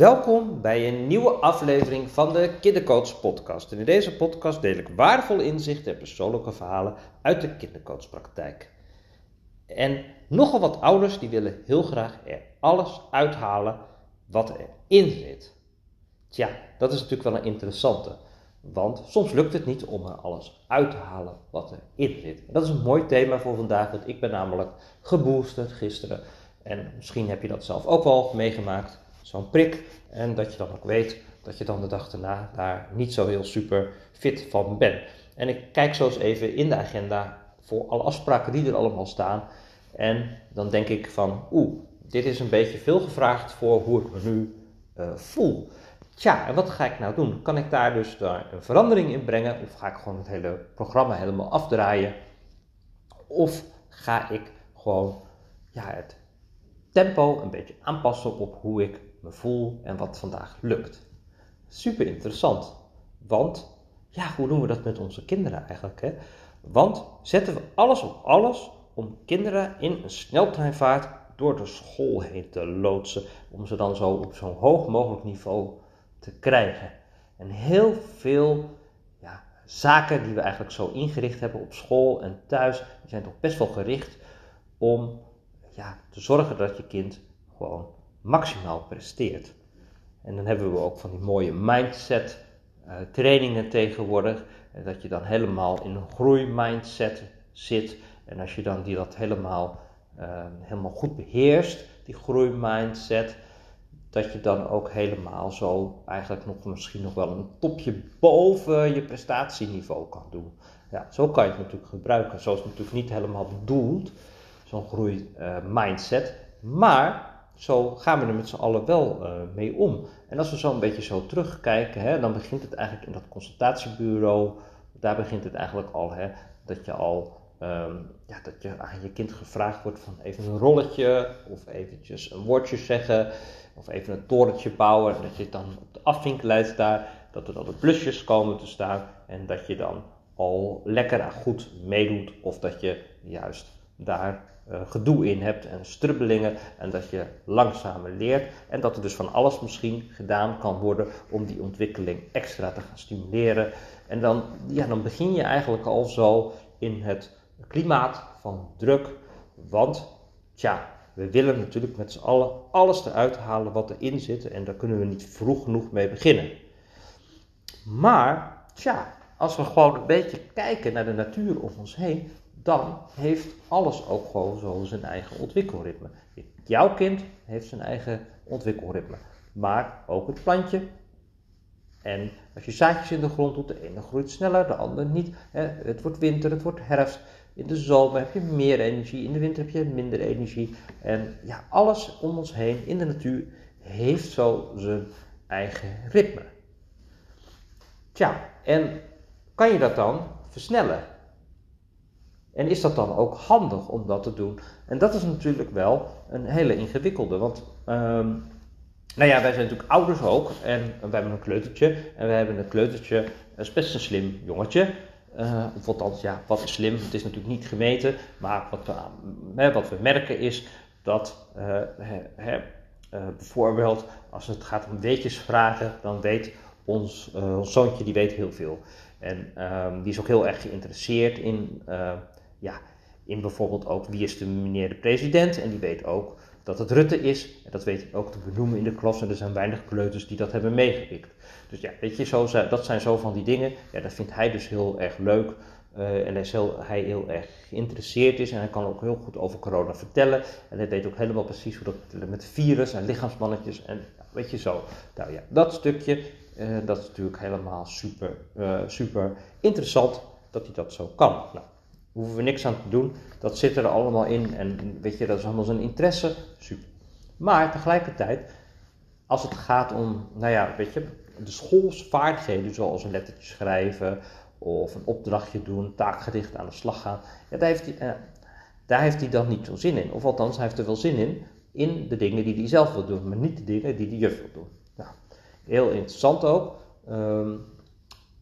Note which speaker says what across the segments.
Speaker 1: Welkom bij een nieuwe aflevering van de Kindercoach Podcast. In deze podcast deel ik waardevolle inzichten en persoonlijke verhalen uit de kindercoachpraktijk. En nogal wat ouders die willen heel graag er alles uithalen wat erin zit. Tja, dat is natuurlijk wel een interessante. Want soms lukt het niet om er alles uit te halen wat erin zit. Dat is een mooi thema voor vandaag, want ik ben namelijk geboosterd gisteren. En misschien heb je dat zelf ook wel meegemaakt zo'n prik. En dat je dan ook weet dat je dan de dag daarna daar niet zo heel super fit van bent. En ik kijk zo eens even in de agenda voor alle afspraken die er allemaal staan. En dan denk ik van, oeh, dit is een beetje veel gevraagd voor hoe ik me nu uh, voel. Tja, en wat ga ik nou doen? Kan ik daar dus daar een verandering in brengen? Of ga ik gewoon het hele programma helemaal afdraaien? Of ga ik gewoon ja, het tempo een beetje aanpassen op hoe ik me voel en wat vandaag lukt. Super interessant. Want, ja, hoe doen we dat met onze kinderen eigenlijk? Hè? Want zetten we alles op alles om kinderen in een sneltreinvaart door de school heen te loodsen, om ze dan zo op zo'n hoog mogelijk niveau te krijgen. En heel veel ja, zaken die we eigenlijk zo ingericht hebben op school en thuis, die zijn toch best wel gericht om ja, te zorgen dat je kind gewoon maximaal presteert. En dan hebben we ook van die mooie mindset uh, trainingen tegenwoordig. En dat je dan helemaal in een groeimindset zit. En als je dan die dat helemaal, uh, helemaal goed beheerst, die groeimindset, dat je dan ook helemaal zo eigenlijk nog misschien nog wel een topje boven je prestatieniveau kan doen. Ja, zo kan je het natuurlijk gebruiken. Zo is het natuurlijk niet helemaal bedoeld, zo'n groeimindset. maar zo gaan we er met z'n allen wel uh, mee om. En als we zo een beetje zo terugkijken, hè, dan begint het eigenlijk in dat consultatiebureau. Daar begint het eigenlijk al, hè, dat je al um, ja, dat je aan je kind gevraagd wordt van even een rolletje of eventjes een woordje zeggen of even een torentje bouwen. En dat je dan op de afvinklijst daar, dat er dan de plusjes komen te staan en dat je dan al lekker goed meedoet of dat je juist daar uh, gedoe in hebt en strubbelingen en dat je langzamer leert en dat er dus van alles misschien gedaan kan worden om die ontwikkeling extra te gaan stimuleren. En dan, ja, dan begin je eigenlijk al zo in het klimaat van druk, want tja, we willen natuurlijk met z'n allen alles eruit halen wat erin zit en daar kunnen we niet vroeg genoeg mee beginnen. Maar, tja, als we gewoon een beetje kijken naar de natuur om ons heen, dan heeft alles ook gewoon zo zijn eigen ontwikkelritme. Jouw kind heeft zijn eigen ontwikkelritme, maar ook het plantje. En als je zaadjes in de grond doet, de ene groeit sneller, de andere niet. Het wordt winter, het wordt herfst. In de zomer heb je meer energie, in de winter heb je minder energie. En ja, alles om ons heen in de natuur heeft zo zijn eigen ritme. Tja, en kan je dat dan versnellen? En is dat dan ook handig om dat te doen? En dat is natuurlijk wel een hele ingewikkelde. Want, um, nou ja, wij zijn natuurlijk ouders ook. En we hebben een kleutertje. En we hebben een kleutertje, dat is best een slim jongetje. Uh, of althans, ja, wat is slim? Het is natuurlijk niet gemeten. Maar wat we, wat we merken is dat hè, uh, bijvoorbeeld als het gaat om weetjesvragen, dan weet ons, ons zoontje die weet heel veel. En um, die is ook heel erg geïnteresseerd in ja, in bijvoorbeeld ook wie is de meneer de president. En die weet ook dat het Rutte is. En dat weet hij ook te benoemen in de klas. En er zijn weinig kleuters die dat hebben meegepikt. Dus ja, weet je, zo, dat zijn zo van die dingen. Ja, dat vindt hij dus heel erg leuk. Uh, en hij, is heel, hij heel erg geïnteresseerd is en hij kan ook heel goed over corona vertellen. En hij weet ook helemaal precies hoe dat met virus en lichaamsmannetjes en weet je zo. Nou ja, dat stukje, uh, dat is natuurlijk helemaal super, uh, super interessant dat hij dat zo kan. Nou, hoeven we niks aan te doen. Dat zit er allemaal in en weet je, dat is allemaal zijn interesse. Super. Maar tegelijkertijd, als het gaat om, nou ja, weet je, de schoolsvaardigheden, zoals een lettertje schrijven of een opdrachtje doen, taakgericht aan de slag gaan, ja, daar, heeft hij, eh, daar heeft hij dan niet zo zin in. Of althans, hij heeft er wel zin in, in de dingen die hij zelf wil doen, maar niet de dingen die de juf wil doen. Nou, heel interessant ook. Um,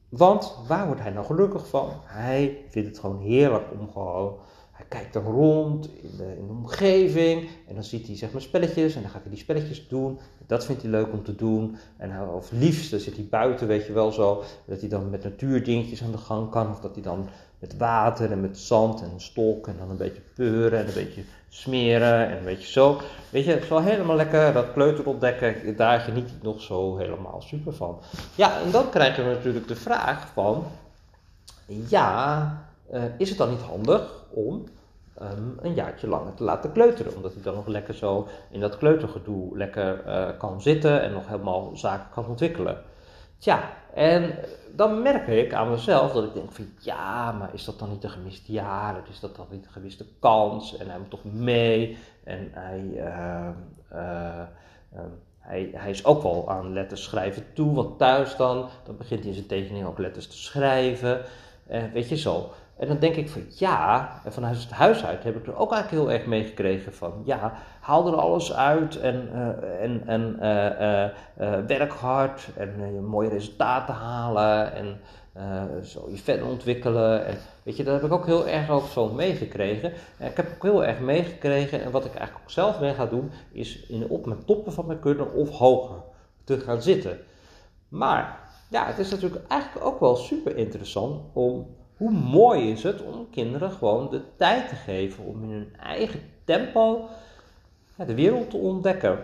Speaker 1: want waar wordt hij nou gelukkig van? Hij vindt het gewoon heerlijk om gewoon. hij kijkt dan rond in de, in de omgeving en dan ziet hij zeg maar spelletjes en dan gaat hij die spelletjes doen. Dat vindt hij leuk om te doen. En of liefst, dan zit hij buiten, weet je wel zo, dat hij dan met natuurdingetjes aan de gang kan. Of dat hij dan met water en met zand en een en dan een beetje peuren en een beetje smeren en een beetje zo. Weet je, zo helemaal lekker dat kleuter ontdekken, daar geniet ik nog zo helemaal super van. Ja, en dan krijgen we natuurlijk de vraag van, ja, uh, is het dan niet handig om um, een jaartje langer te laten kleuteren? Omdat hij dan nog lekker zo in dat kleutergedoe lekker uh, kan zitten en nog helemaal zaken kan ontwikkelen. Tja, en dan merk ik aan mezelf dat ik denk van ja, maar is dat dan niet een gemiste jaar? Is dat dan niet een gemiste kans? En hij moet toch mee? En hij, uh, uh, hij, hij is ook wel aan letters schrijven toe, want thuis dan, dan begint hij in zijn tekening ook letters te schrijven. Uh, weet je zo. En dan denk ik van ja, en vanuit het huis uit heb ik er ook eigenlijk heel erg meegekregen van ja, haal er alles uit en, uh, en, en uh, uh, werk hard en mooie resultaten halen en zo je verder ontwikkelen. En, weet je, dat heb ik ook heel erg ook zo meegekregen. ik heb ook heel erg meegekregen en wat ik eigenlijk ook zelf mee ga doen, is in, op mijn toppen van mijn kunnen of hoger te gaan zitten. Maar ja, het is natuurlijk eigenlijk ook wel super interessant om hoe mooi is het om kinderen gewoon de tijd te geven om in hun eigen tempo de wereld te ontdekken.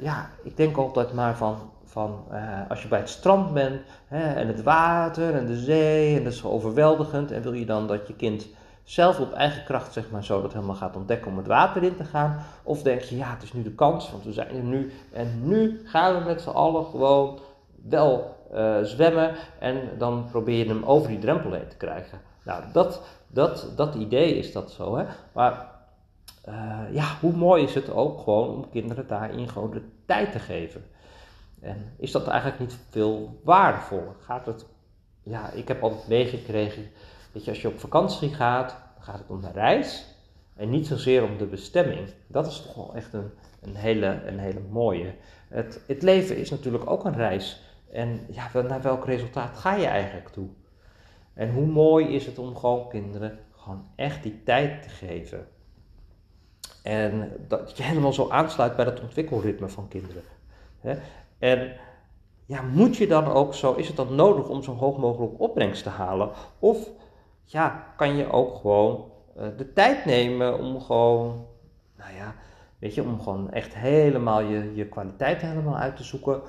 Speaker 1: Ja, ik denk altijd maar van, van uh, als je bij het strand bent hè, en het water en de zee en dat is overweldigend en wil je dan dat je kind zelf op eigen kracht zeg maar zo dat helemaal gaat ontdekken om het water in te gaan? Of denk je, ja, het is nu de kans, want we zijn er nu en nu gaan we met z'n allen gewoon wel uh, zwemmen en dan probeer je hem over die drempel heen te krijgen. Nou, dat, dat, dat idee is dat zo. Hè? Maar uh, ja, hoe mooi is het ook gewoon om kinderen daarin gewoon de tijd te geven. En is dat eigenlijk niet veel waardevoller? Gaat het, ja, ik heb altijd meegekregen, weet je, als je op vakantie gaat, dan gaat het om de reis en niet zozeer om de bestemming. Dat is toch wel echt een, een, hele, een hele mooie. Het, het leven is natuurlijk ook een reis. En ja, naar welk resultaat ga je eigenlijk toe? En hoe mooi is het om gewoon kinderen gewoon echt die tijd te geven. En dat je helemaal zo aansluit bij dat ontwikkelritme van kinderen. En ja, moet je dan ook zo, is het dan nodig om zo hoog mogelijk opbrengst te halen? Of ja, kan je ook gewoon uh, de tijd nemen om gewoon, nou ja, weet je, om gewoon echt helemaal je, je kwaliteit helemaal uit te zoeken.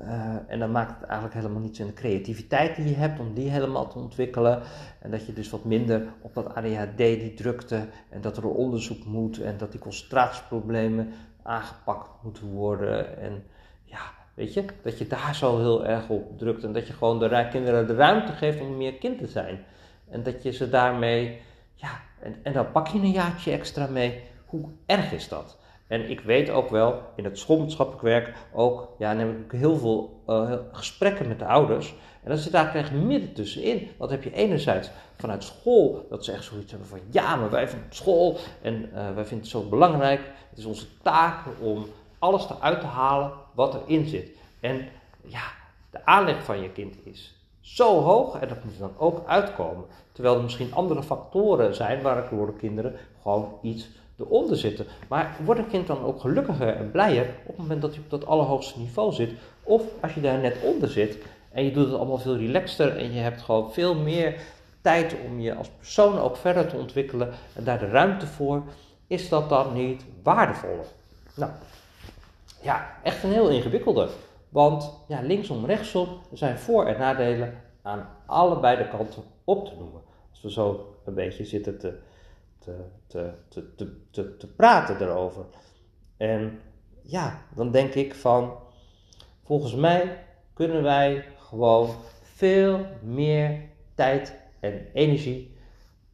Speaker 1: Uh, en dan maakt het eigenlijk helemaal niets in de creativiteit die je hebt om die helemaal te ontwikkelen. En dat je dus wat minder op dat ADHD, die drukte en dat er onderzoek moet en dat die concentratieproblemen aangepakt moeten worden. En ja, weet je, dat je daar zo heel erg op drukt en dat je gewoon de kinderen de ruimte geeft om meer kind te zijn. En dat je ze daarmee, ja, en, en dan pak je een jaartje extra mee. Hoe erg is dat? En ik weet ook wel, in het schoolmaatschappelijk werk ook, ja, neem ik heel veel uh, gesprekken met de ouders. En dan zit daar eigenlijk midden tussenin. Wat heb je enerzijds vanuit school, dat ze echt zoiets hebben van, ja, maar wij vinden school en uh, wij vinden het zo belangrijk. Het is onze taak om alles eruit te halen wat erin zit. En ja, de aanleg van je kind is zo hoog en dat moet er dan ook uitkomen. Terwijl er misschien andere factoren zijn waardoor de kinderen gewoon iets eronder zitten. Maar wordt een kind dan ook gelukkiger en blijer op het moment dat hij op dat allerhoogste niveau zit? Of als je daar net onder zit en je doet het allemaal veel relaxter en je hebt gewoon veel meer tijd om je als persoon ook verder te ontwikkelen en daar de ruimte voor, is dat dan niet waardevoller? Nou, ja, echt een heel ingewikkelde. Want ja, linksom, rechtsom, zijn voor- en nadelen aan allebei de kanten op te noemen. Als we zo een beetje zitten te te, te, te, te, te praten erover. En ja, dan denk ik van, volgens mij kunnen wij gewoon veel meer tijd en energie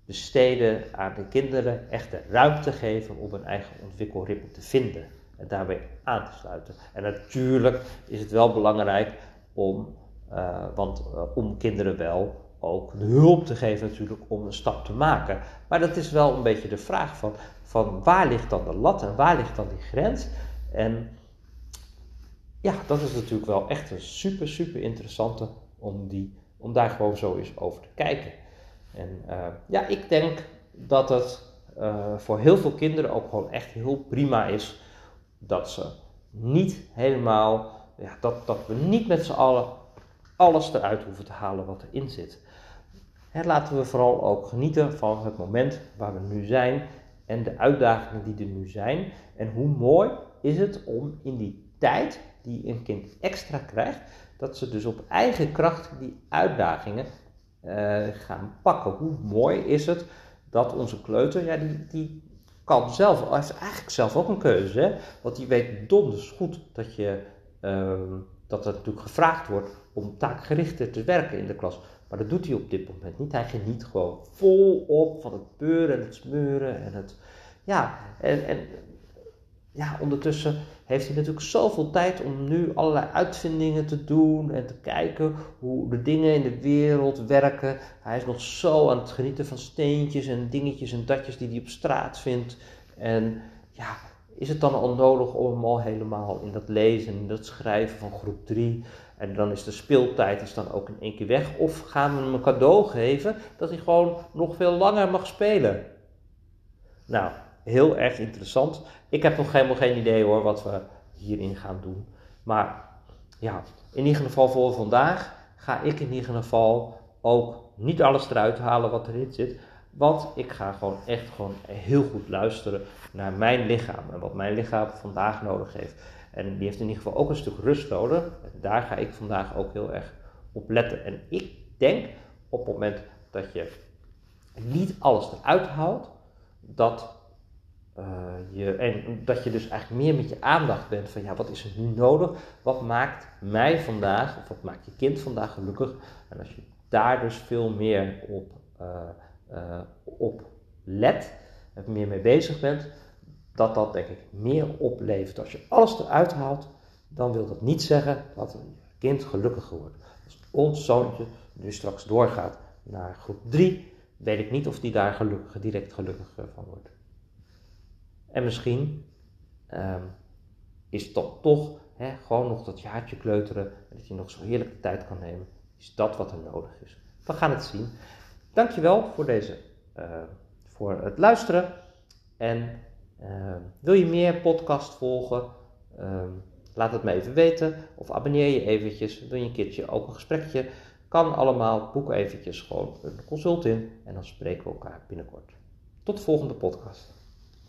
Speaker 1: besteden aan de kinderen echt ruimte geven om hun eigen ontwikkelritme te vinden en daarbij aan te sluiten. En natuurlijk is het wel belangrijk om, uh, want, uh, om kinderen wel ook hulp te geven natuurlijk om een stap te maken. Maar dat is wel een beetje de vraag van, van waar ligt dan de lat en waar ligt dan die grens? En ja, dat is natuurlijk wel echt een super, super interessante om, die, om daar gewoon zo eens over te kijken. En uh, ja, ik denk dat het uh, voor heel veel kinderen ook gewoon echt heel prima is dat ze niet helemaal, ja, dat, dat we niet met z'n allen alles eruit hoeven te halen wat erin zit. Hè, laten we vooral ook genieten van het moment waar we nu zijn en de uitdagingen die er nu zijn. En hoe mooi is het om in die tijd die een kind extra krijgt, dat ze dus op eigen kracht die uitdagingen uh, gaan pakken. Hoe mooi is het dat onze kleuter, ja, die, die kan zelf, heeft eigenlijk zelf ook een keuze, hè? want die weet donders goed dat, je, uh, dat er natuurlijk gevraagd wordt om taakgerichter te werken in de klas. Maar dat doet hij op dit moment niet. Hij geniet gewoon volop van het peuren en het smeuren en het. Ja, en, en ja, ondertussen heeft hij natuurlijk zoveel tijd om nu allerlei uitvindingen te doen en te kijken hoe de dingen in de wereld werken. Hij is nog zo aan het genieten van steentjes en dingetjes en datjes die hij op straat vindt. En ja, is het dan al nodig om hem al helemaal in dat lezen en dat schrijven van groep 3 en dan is de speeltijd is dan ook in één keer weg? Of gaan we hem een cadeau geven dat hij gewoon nog veel langer mag spelen? Nou, heel erg interessant. Ik heb nog helemaal geen idee hoor wat we hierin gaan doen. Maar ja, in ieder geval voor vandaag ga ik in ieder geval ook niet alles eruit halen wat erin zit. Want ik ga gewoon echt gewoon heel goed luisteren naar mijn lichaam en wat mijn lichaam vandaag nodig heeft. En die heeft in ieder geval ook een stuk rust nodig. En daar ga ik vandaag ook heel erg op letten. En ik denk op het moment dat je niet alles eruit haalt, dat uh, je, en dat je dus eigenlijk meer met je aandacht bent van ja, wat is er nu nodig? Wat maakt mij vandaag, of wat maakt je kind vandaag gelukkig? En als je daar dus veel meer op, uh, uh, op let, meer mee bezig bent, dat dat denk ik meer oplevert. Als je alles eruit haalt, dan wil dat niet zeggen dat een kind gelukkiger wordt. Als ons zoontje nu straks doorgaat naar groep 3, weet ik niet of die daar direct gelukkiger van wordt. En misschien um, is dat toch gewoon nog dat jaartje kleuteren, dat je nog zo heerlijk de tijd kan nemen. Is dat wat er nodig is? We gaan het zien. Dankjewel voor, deze, uh, voor het luisteren. En uh, wil je meer podcast volgen? Uh, laat het me even weten. Of abonneer je eventjes. Wil je een keertje ook een gesprekje? Kan allemaal. Boek eventjes gewoon een consult in. En dan spreken we elkaar binnenkort. Tot de volgende podcast.